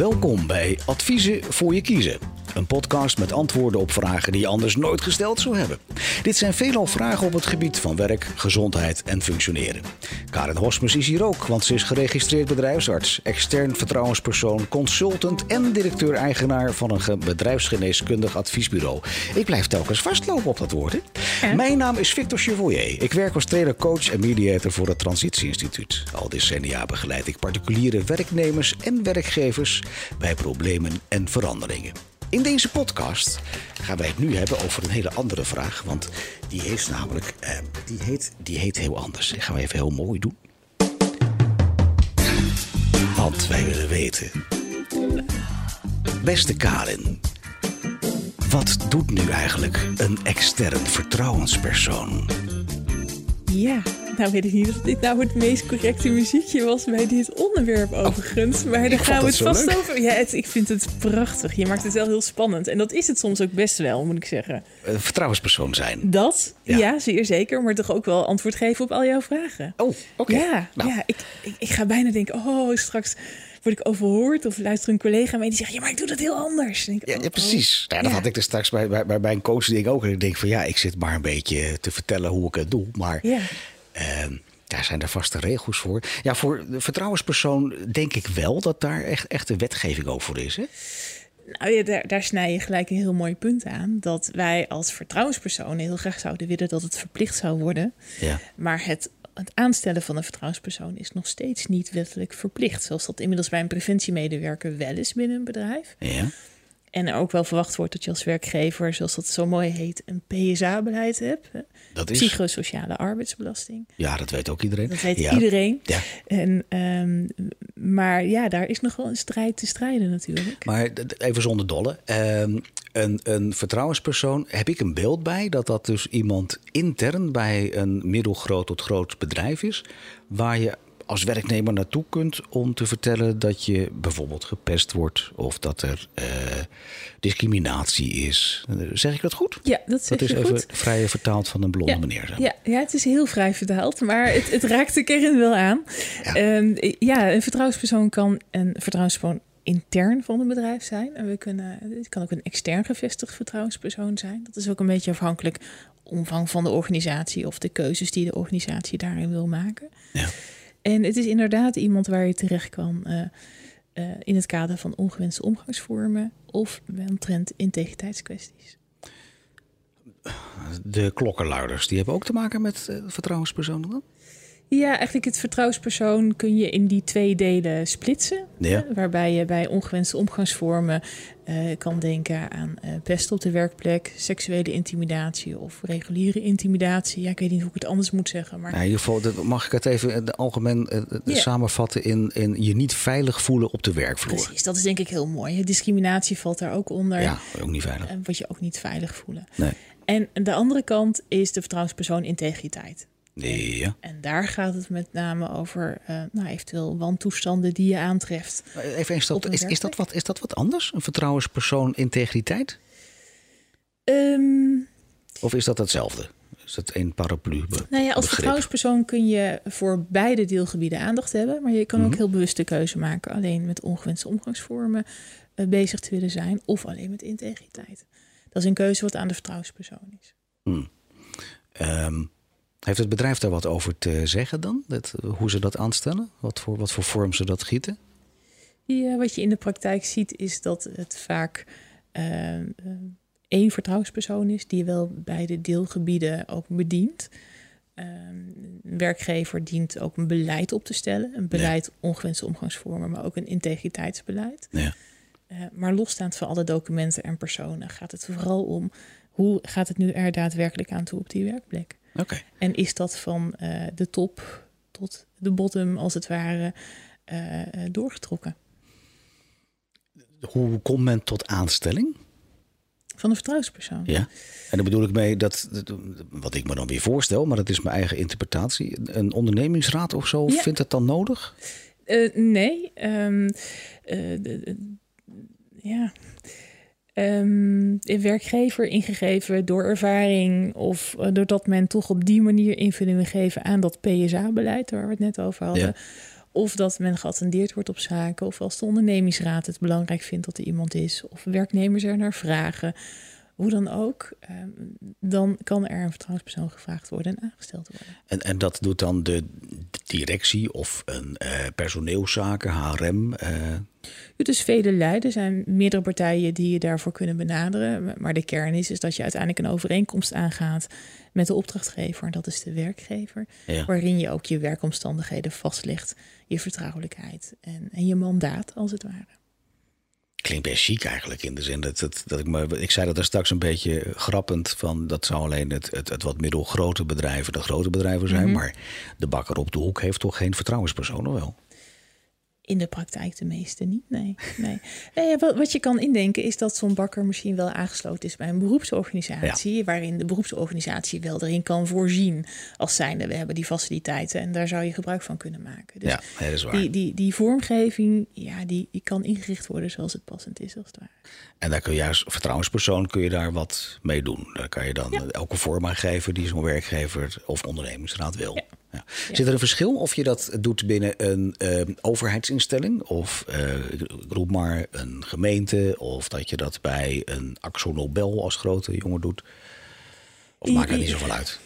Welkom bij Adviezen voor je kiezen. Een podcast met antwoorden op vragen die je anders nooit gesteld zou hebben. Dit zijn veelal vragen op het gebied van werk, gezondheid en functioneren. Karin Hosmus is hier ook, want ze is geregistreerd bedrijfsarts, extern vertrouwenspersoon, consultant en directeur-eigenaar van een bedrijfsgeneeskundig adviesbureau. Ik blijf telkens vastlopen op dat woord. Hè? Mijn naam is Victor Chevalier. Ik werk als trainer, coach en mediator voor het Transitie Instituut. Al decennia begeleid ik particuliere werknemers en werkgevers bij problemen en veranderingen. In deze podcast gaan wij het nu hebben over een hele andere vraag. Want die heeft namelijk, eh, die, heet, die heet heel anders. Die gaan we even heel mooi doen. Want wij willen weten. Beste Karin, wat doet nu eigenlijk een extern vertrouwenspersoon? Ja, nou weet ik niet of dit nou het meest correcte muziekje was bij dit onderwerp overigens. maar daar gaan we het vast leuk. over. Ja, het, ik vind het prachtig. Je maakt het wel heel spannend. En dat is het soms ook best wel, moet ik zeggen. Een vertrouwenspersoon zijn. Dat, ja. zeer zeker. Maar toch ook wel antwoord geven op al jouw vragen. Oh, oké. Ja, nou. ja ik, ik, ik ga bijna denken, oh, straks word ik overhoord of luister een collega mee die zegt: Ja, maar ik doe dat heel anders. Ik, ja, ja, oh, precies. Oh, ja, dat had ik er straks bij, bij, bij een coach denk ook. En ik denk van ja, ik zit maar een beetje te vertellen hoe ik het doe. Maar ja. Daar zijn er vaste regels voor. Ja, voor de vertrouwenspersoon denk ik wel dat daar echt, echt een wetgeving over is. Hè? Nou ja, daar, daar snij je gelijk een heel mooi punt aan. Dat wij als vertrouwenspersonen heel graag zouden willen dat het verplicht zou worden. Ja. Maar het, het aanstellen van een vertrouwenspersoon is nog steeds niet wettelijk verplicht. Zoals dat inmiddels bij een preventiemedewerker wel is binnen een bedrijf. Ja. En er ook wel verwacht wordt dat je als werkgever, zoals dat zo mooi heet, een PSA-beleid hebt. Dat is... Psychosociale arbeidsbelasting. Ja, dat weet ook iedereen. Dat weet iedereen. Ja. En, um, maar ja, daar is nog wel een strijd te strijden natuurlijk. Maar even zonder dolle. Um, een, een vertrouwenspersoon, heb ik een beeld bij dat dat dus iemand intern bij een middelgroot tot groot bedrijf is, waar je als werknemer naartoe kunt om te vertellen dat je bijvoorbeeld gepest wordt of dat er uh, discriminatie is. Zeg ik dat goed? Ja, dat is even goed. vrij vertaald van een blonde meneer. Ja, ja, het is heel vrij vertaald, maar het, het raakt de kern wel aan. Ja. Um, ja, een vertrouwenspersoon kan een vertrouwenspersoon intern van een bedrijf zijn. En we kunnen, het kan ook een extern gevestigd vertrouwenspersoon zijn. Dat is ook een beetje afhankelijk omvang van de organisatie of de keuzes die de organisatie daarin wil maken. Ja. En het is inderdaad iemand waar je terecht kan uh, uh, in het kader van ongewenste omgangsvormen of omtrent integriteitskwesties. De klokkenluiders, die hebben ook te maken met uh, vertrouwenspersonen dan? Ja, eigenlijk het vertrouwenspersoon kun je in die twee delen splitsen. Ja. waarbij je bij ongewenste omgangsvormen uh, kan denken aan uh, pest op de werkplek, seksuele intimidatie of reguliere intimidatie. Ja, ik weet niet hoe ik het anders moet zeggen. Maar... Nou, in ieder geval, mag ik het even algemeen uh, samenvatten in, in je niet veilig voelen op de werkvloer? Precies, dat is denk ik heel mooi. Discriminatie valt daar ook onder. Ja, ook niet veilig. En wat je ook niet veilig voelen. Nee. En de andere kant is de vertrouwenspersoon integriteit. Ja. En daar gaat het met name over uh, nou, eventueel wantoestanden die je aantreft. Even een stap, is, is, dat wat, is dat wat anders? Een vertrouwenspersoon integriteit? Um, of is dat hetzelfde? Is dat een paraplu? Nou ja, als vertrouwenspersoon kun je voor beide deelgebieden aandacht hebben. Maar je kan ook mhm. heel bewust de keuze maken. Alleen met ongewenste omgangsvormen uh, bezig te willen zijn. Of alleen met integriteit. Dat is een keuze wat aan de vertrouwenspersoon is. Mm. Um, heeft het bedrijf daar wat over te zeggen dan? Dat, hoe ze dat aanstellen? Wat voor, wat voor vorm ze dat gieten? Ja, wat je in de praktijk ziet is dat het vaak uh, één vertrouwenspersoon is die wel beide deelgebieden ook bedient. Uh, een werkgever dient ook een beleid op te stellen. Een beleid ja. ongewenste omgangsvormen, maar ook een integriteitsbeleid. Ja. Uh, maar losstaand van alle documenten en personen gaat het vooral om hoe gaat het nu er daadwerkelijk aan toe op die werkplek. Okay. En is dat van uh, de top tot de bottom, als het ware, uh, doorgetrokken. Hoe komt men tot aanstelling? Van een vertrouwenspersoon. Ja, en dan bedoel ik mee dat, wat ik me dan weer voorstel, maar dat is mijn eigen interpretatie. Een ondernemingsraad of zo, ja. vindt het dan nodig? Uh, nee. Um, ja um, een werkgever ingegeven door ervaring of doordat men toch op die manier invulling wil geven aan dat PSA-beleid waar we het net over hadden. Of dat men geattendeerd wordt op zaken. Of als de ondernemingsraad het belangrijk vindt dat er iemand is. Of werknemers er naar vragen. Hoe dan ook, ehm, dan kan er een vertrouwenspersoon gevraagd worden en aangesteld worden. En, en dat doet dan de directie of een uh, personeelszaken, HRM? Uh... Het is vele leiden. Er zijn meerdere partijen die je daarvoor kunnen benaderen. Maar de kern is, is dat je uiteindelijk een overeenkomst aangaat met de opdrachtgever. Dat is de werkgever. Waarin je ook je werkomstandigheden vastlegt, je vertrouwelijkheid en, en je mandaat als het ware. Klinkt best chic eigenlijk in de zin dat, dat, dat ik me. Ik zei dat er straks een beetje grappend van. Dat zou alleen het, het, het wat middelgrote bedrijven de grote bedrijven zijn. Mhm. Maar de bakker op de hoek heeft toch geen vertrouwenspersoon, wel? In de praktijk de meeste niet, nee. nee. nee wat, wat, je kan indenken is dat zo'n bakker misschien wel aangesloten is bij een beroepsorganisatie. Waarin de beroepsorganisatie wel erin kan voorzien als zijnde we hebben die faciliteiten en daar zou je gebruik van kunnen maken. Dus ja, dat is waar. Die, die, die vormgeving, ja, die, die kan ingericht worden zoals het passend is als het ware. En daar kun je juist, vertrouwenspersoon, kun je daar wat mee doen. Daar kan je dan elke vorm aan geven die zo'n werkgever of ondernemingsraad wil. Ja. Ja. Zit er een verschil of je dat doet binnen een uh, overheidsinstelling of uh, roep maar een gemeente of dat je dat bij een Axo Nobel als grote jongen doet? Of maakt dat niet zoveel uit?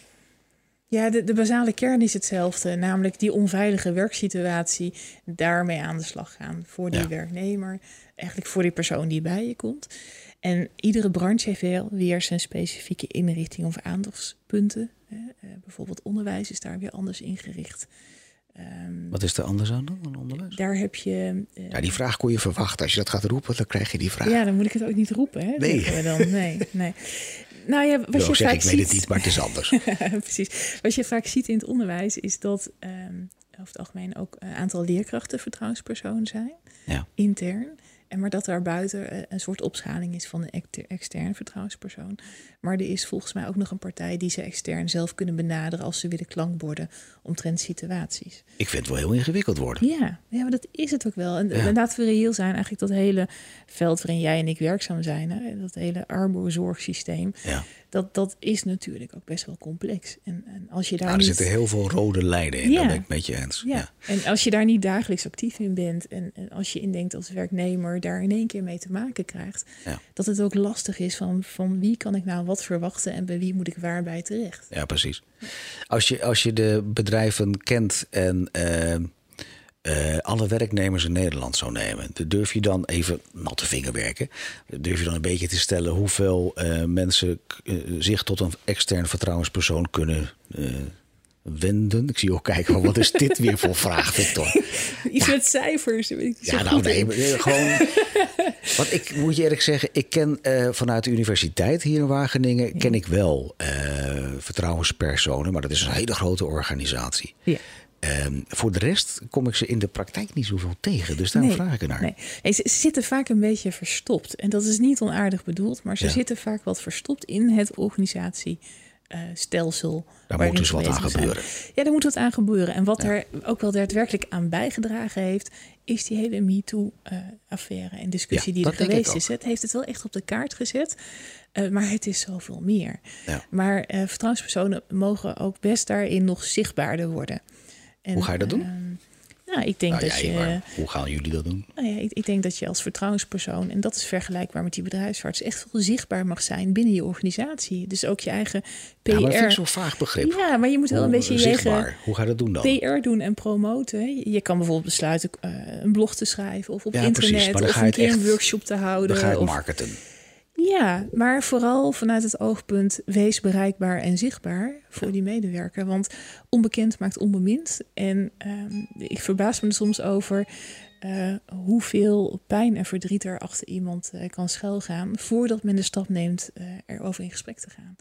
Ja, de, de basale kern is hetzelfde, namelijk die onveilige werksituatie, daarmee aan de slag gaan voor die werknemer, eigenlijk voor die persoon die bij je komt. En iedere branche heeft wel weer zijn specifieke inrichting of aandachtspunten. Uh, bijvoorbeeld onderwijs is daar weer anders ingericht. Um, Wat is er anders aan dan onderwijs? Daar heb je. Uh, ja, die vraag kon je verwachten. Als je dat gaat roepen, dan krijg je die vraag. Ja, dan moet ik het ook niet roepen. Hè? Nee. Dan. nee, nee. Nou ja, wat je zeg, vaak ik weet het niet, maar het is anders. Precies. Wat je vaak ziet in het onderwijs is dat um, over het algemeen ook een aantal leerkrachten vertrouwenspersoon zijn. Ja. Intern. En maar dat daar buiten eh, een soort opschaling is van een externe vertrouwenspersoon. Maar er is volgens mij ook nog een partij die ze extern zelf kunnen benaderen als ze willen klankborden omtrent situaties. Ik vind het wel heel ingewikkeld worden. Ja, ja maar dat is het ook wel. En, ja. laten we reëel zijn, eigenlijk dat hele veld waarin jij en ik werkzaam zijn, hè, dat hele armoezorgsysteem. Ja dat, dat is natuurlijk ook best wel complex. En, en als je daar nou, er zitten heel veel rode lijnen in, ja. daar ben ik met je eens. Ja. ja. en als je daar niet dagelijks actief in bent... En, en, als je indenkt als werknemer daar in één keer mee te maken krijgt... Ja. dat het ook lastig is van, van wie kan ik nou wat verwachten... en bij wie moet ik waarbij terecht. Ja, precies. Als je, als je de bedrijven kent en... Uh, uh, alle werknemers in Nederland zou nemen, durf je dan even natte vinger werken? Durf je dan een beetje te stellen hoeveel uh, mensen zich tot een extern vertrouwenspersoon kunnen wenden? Ik zie ook kijken, wat is dit weer voor vraag, Victor? Iets ja. met cijfers. Ja, nou nee, gewoon. Want ik moet je eerlijk zeggen, ik ken vanuit de universiteit hier in Wageningen, ja. ken ik wel vertrouwenspersonen, maar dat is een hele grote organisatie. Ja. Um, voor de rest kom ik ze in de praktijk niet zoveel tegen. Dus daar nee, vraag ik er naar. Nee. Hey, ze zitten vaak een beetje verstopt. En dat is niet onaardig bedoeld, maar ze ja. zitten vaak wat verstopt in het organisatiestelsel. Daar moet dus wat aan gebeuren. Ja, daar moet wat aan gebeuren. En wat ja. er ook wel daadwerkelijk aan bijgedragen heeft, is die hele MeToo-affaire en discussie die er geweest is. Het heeft het wel echt op de kaart gezet. Uh, maar het is zoveel meer. Maar uh, vertrouwenspersonen mogen ook best daarin nog zichtbaarder worden. En, hoe ga je dat doen? Nou, ik denk nou, dat je. hoe gaan jullie dat doen? Nou ja, ik, ik, denk dat je als vertrouwenspersoon, en dat is vergelijkbaar met die bedrijfsarts, echt veel zichtbaar mag zijn binnen je organisatie. Dus ook je eigen PR. Ja, maar dat vind ik zo'n vaag begrip. Ja, maar je moet wel een beetje zichtbaar. Eigen hoe ga je dat doen dan? PR doen en promoten. Je kan bijvoorbeeld besluiten uh, een blog te schrijven of op ja, internet precies, of een keer echt, een workshop te houden. Dan ga je of, marketen. Ja, maar vooral vanuit het oogpunt wees bereikbaar en zichtbaar voor die medewerker. Want onbekend maakt onbemind. En um, ik verbaas me er soms over uh, hoeveel pijn en verdriet er achter iemand uh, kan schuilgaan voordat men de stap neemt uh, erover in gesprek te gaan.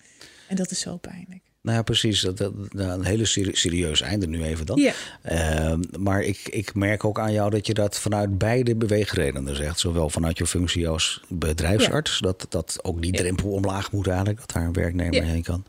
En dat is zo pijnlijk. Nou ja, precies. Dat, dat, een hele serieus einde nu even dan. Ja. Uh, maar ik, ik merk ook aan jou dat je dat vanuit beide beweegredenen zegt. Zowel vanuit je functie als bedrijfsarts. Ja. Dat, dat ook die drempel omlaag moet eigenlijk. Dat daar een werknemer heen kan.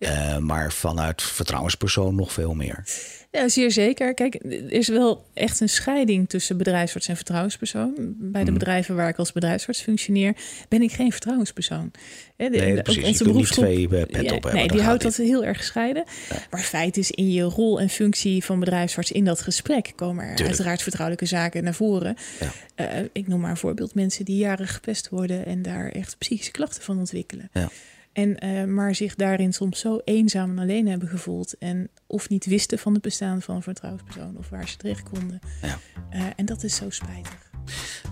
Uh, maar vanuit vertrouwenspersoon nog veel meer. Ja, zeer zeker. Kijk, er is wel echt een scheiding tussen bedrijfsarts en vertrouwenspersoon. Bij de mm. bedrijven waar ik als bedrijfsarts functioneer, ben ik geen vertrouwenspersoon. De, nee, precies. Onze niet twee pet ja, op hebben. Nee, die houdt dat heel erg gescheiden. Maar feit is, in je rol en functie van bedrijfsarts in dat gesprek komen er uiteraard vertrouwelijke zaken naar voren. Ja. Eh, ik noem maar een voorbeeld: mensen die jaren gepest worden en daar echt psychische klachten van ontwikkelen. Ja. En, uh, maar zich daarin soms zo eenzaam en alleen hebben gevoeld. En of niet wisten van het bestaan van een vertrouwenspersoon of waar ze terecht konden. Ja. Uh, en dat is zo spijtig.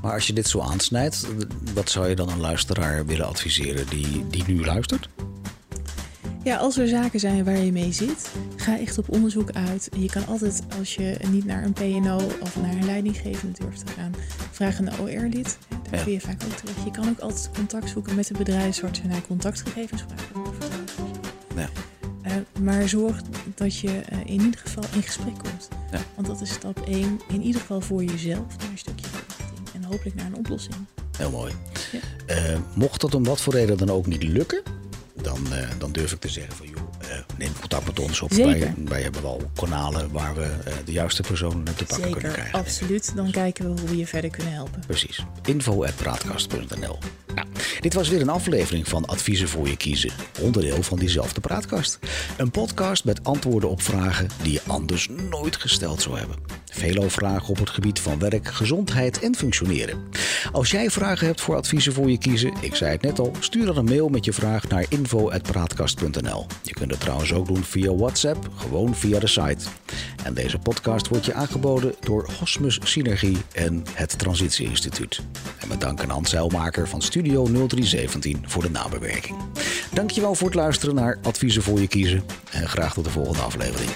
Maar als je dit zo aansnijdt, wat zou je dan een luisteraar willen adviseren die, die nu luistert? Ja, als er zaken zijn waar je mee zit, ga echt op onderzoek uit. Je kan altijd, als je niet naar een PNO of naar een leidinggevende durft te gaan, vragen naar OR-lid. Kun je vaak ook terecht. Je kan ook altijd contact zoeken met de bedrijfsarts en naar contactgegevens vragen. Ja. Uh, maar zorg dat je uh, in ieder geval in gesprek komt. Ja. Want dat is stap 1, in ieder geval voor jezelf, naar een stukje verlichting. En hopelijk naar een oplossing. Heel mooi. Ja. Uh, mocht dat om wat voor reden dan ook niet lukken, dan, dan durf ik te zeggen van joh, neem contact met ons op. Wij, wij, hebben wel kanalen waar we uh, de juiste personen te pakken Zeker, kunnen krijgen. absoluut. Dan kijken we hoe we je verder kunnen helpen. Precies. Info.praatkast.nl nou, Dit was weer een aflevering van Adviezen voor je kiezen. Onderdeel van diezelfde praatkast. Een podcast met antwoorden op vragen die je anders nooit gesteld zou hebben. Vele vragen op het gebied van werk, gezondheid en functioneren. Als jij vragen hebt voor adviezen voor je kiezen, ik zei het net al, stuur dan een mail met je vraag naar info.praatkast.nl. Je kunt het trouwens ook doen via WhatsApp, gewoon via de site. En deze podcast wordt je aangeboden door Hosmus Synergie en het Transitie Instituut. En met dank aan Hans Zeilmaker van Studio 0317 voor de nabewerking. Dankjewel voor het luisteren naar Adviezen voor je kiezen en graag tot de volgende aflevering.